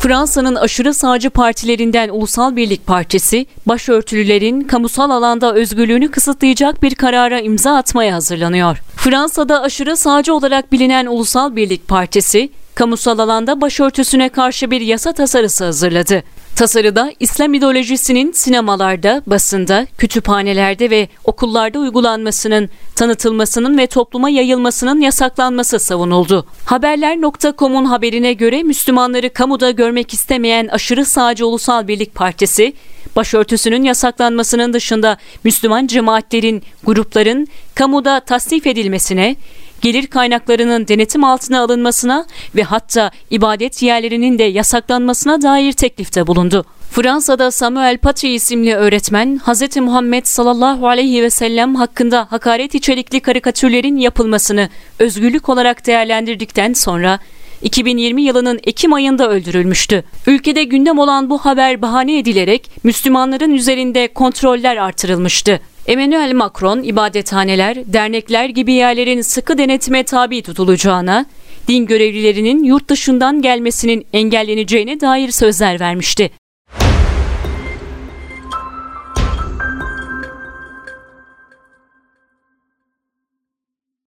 Fransa'nın aşırı sağcı partilerinden Ulusal Birlik Partisi, başörtülülerin kamusal alanda özgürlüğünü kısıtlayacak bir karara imza atmaya hazırlanıyor. Fransa'da aşırı sağcı olarak bilinen Ulusal Birlik Partisi, kamusal alanda başörtüsüne karşı bir yasa tasarısı hazırladı. Tasarıda İslam ideolojisinin sinemalarda, basında, kütüphanelerde ve okullarda uygulanmasının, tanıtılmasının ve topluma yayılmasının yasaklanması savunuldu. Haberler.com'un haberine göre Müslümanları kamuda görmek istemeyen aşırı sağcı Ulusal Birlik Partisi, başörtüsünün yasaklanmasının dışında Müslüman cemaatlerin, grupların kamuda tasnif edilmesine, gelir kaynaklarının denetim altına alınmasına ve hatta ibadet yerlerinin de yasaklanmasına dair teklifte bulundu. Fransa'da Samuel Paty isimli öğretmen Hz. Muhammed sallallahu aleyhi ve sellem hakkında hakaret içerikli karikatürlerin yapılmasını özgürlük olarak değerlendirdikten sonra 2020 yılının Ekim ayında öldürülmüştü. Ülkede gündem olan bu haber bahane edilerek Müslümanların üzerinde kontroller artırılmıştı. Emmanuel Macron ibadethaneler, dernekler gibi yerlerin sıkı denetime tabi tutulacağına, din görevlilerinin yurt dışından gelmesinin engelleneceğine dair sözler vermişti.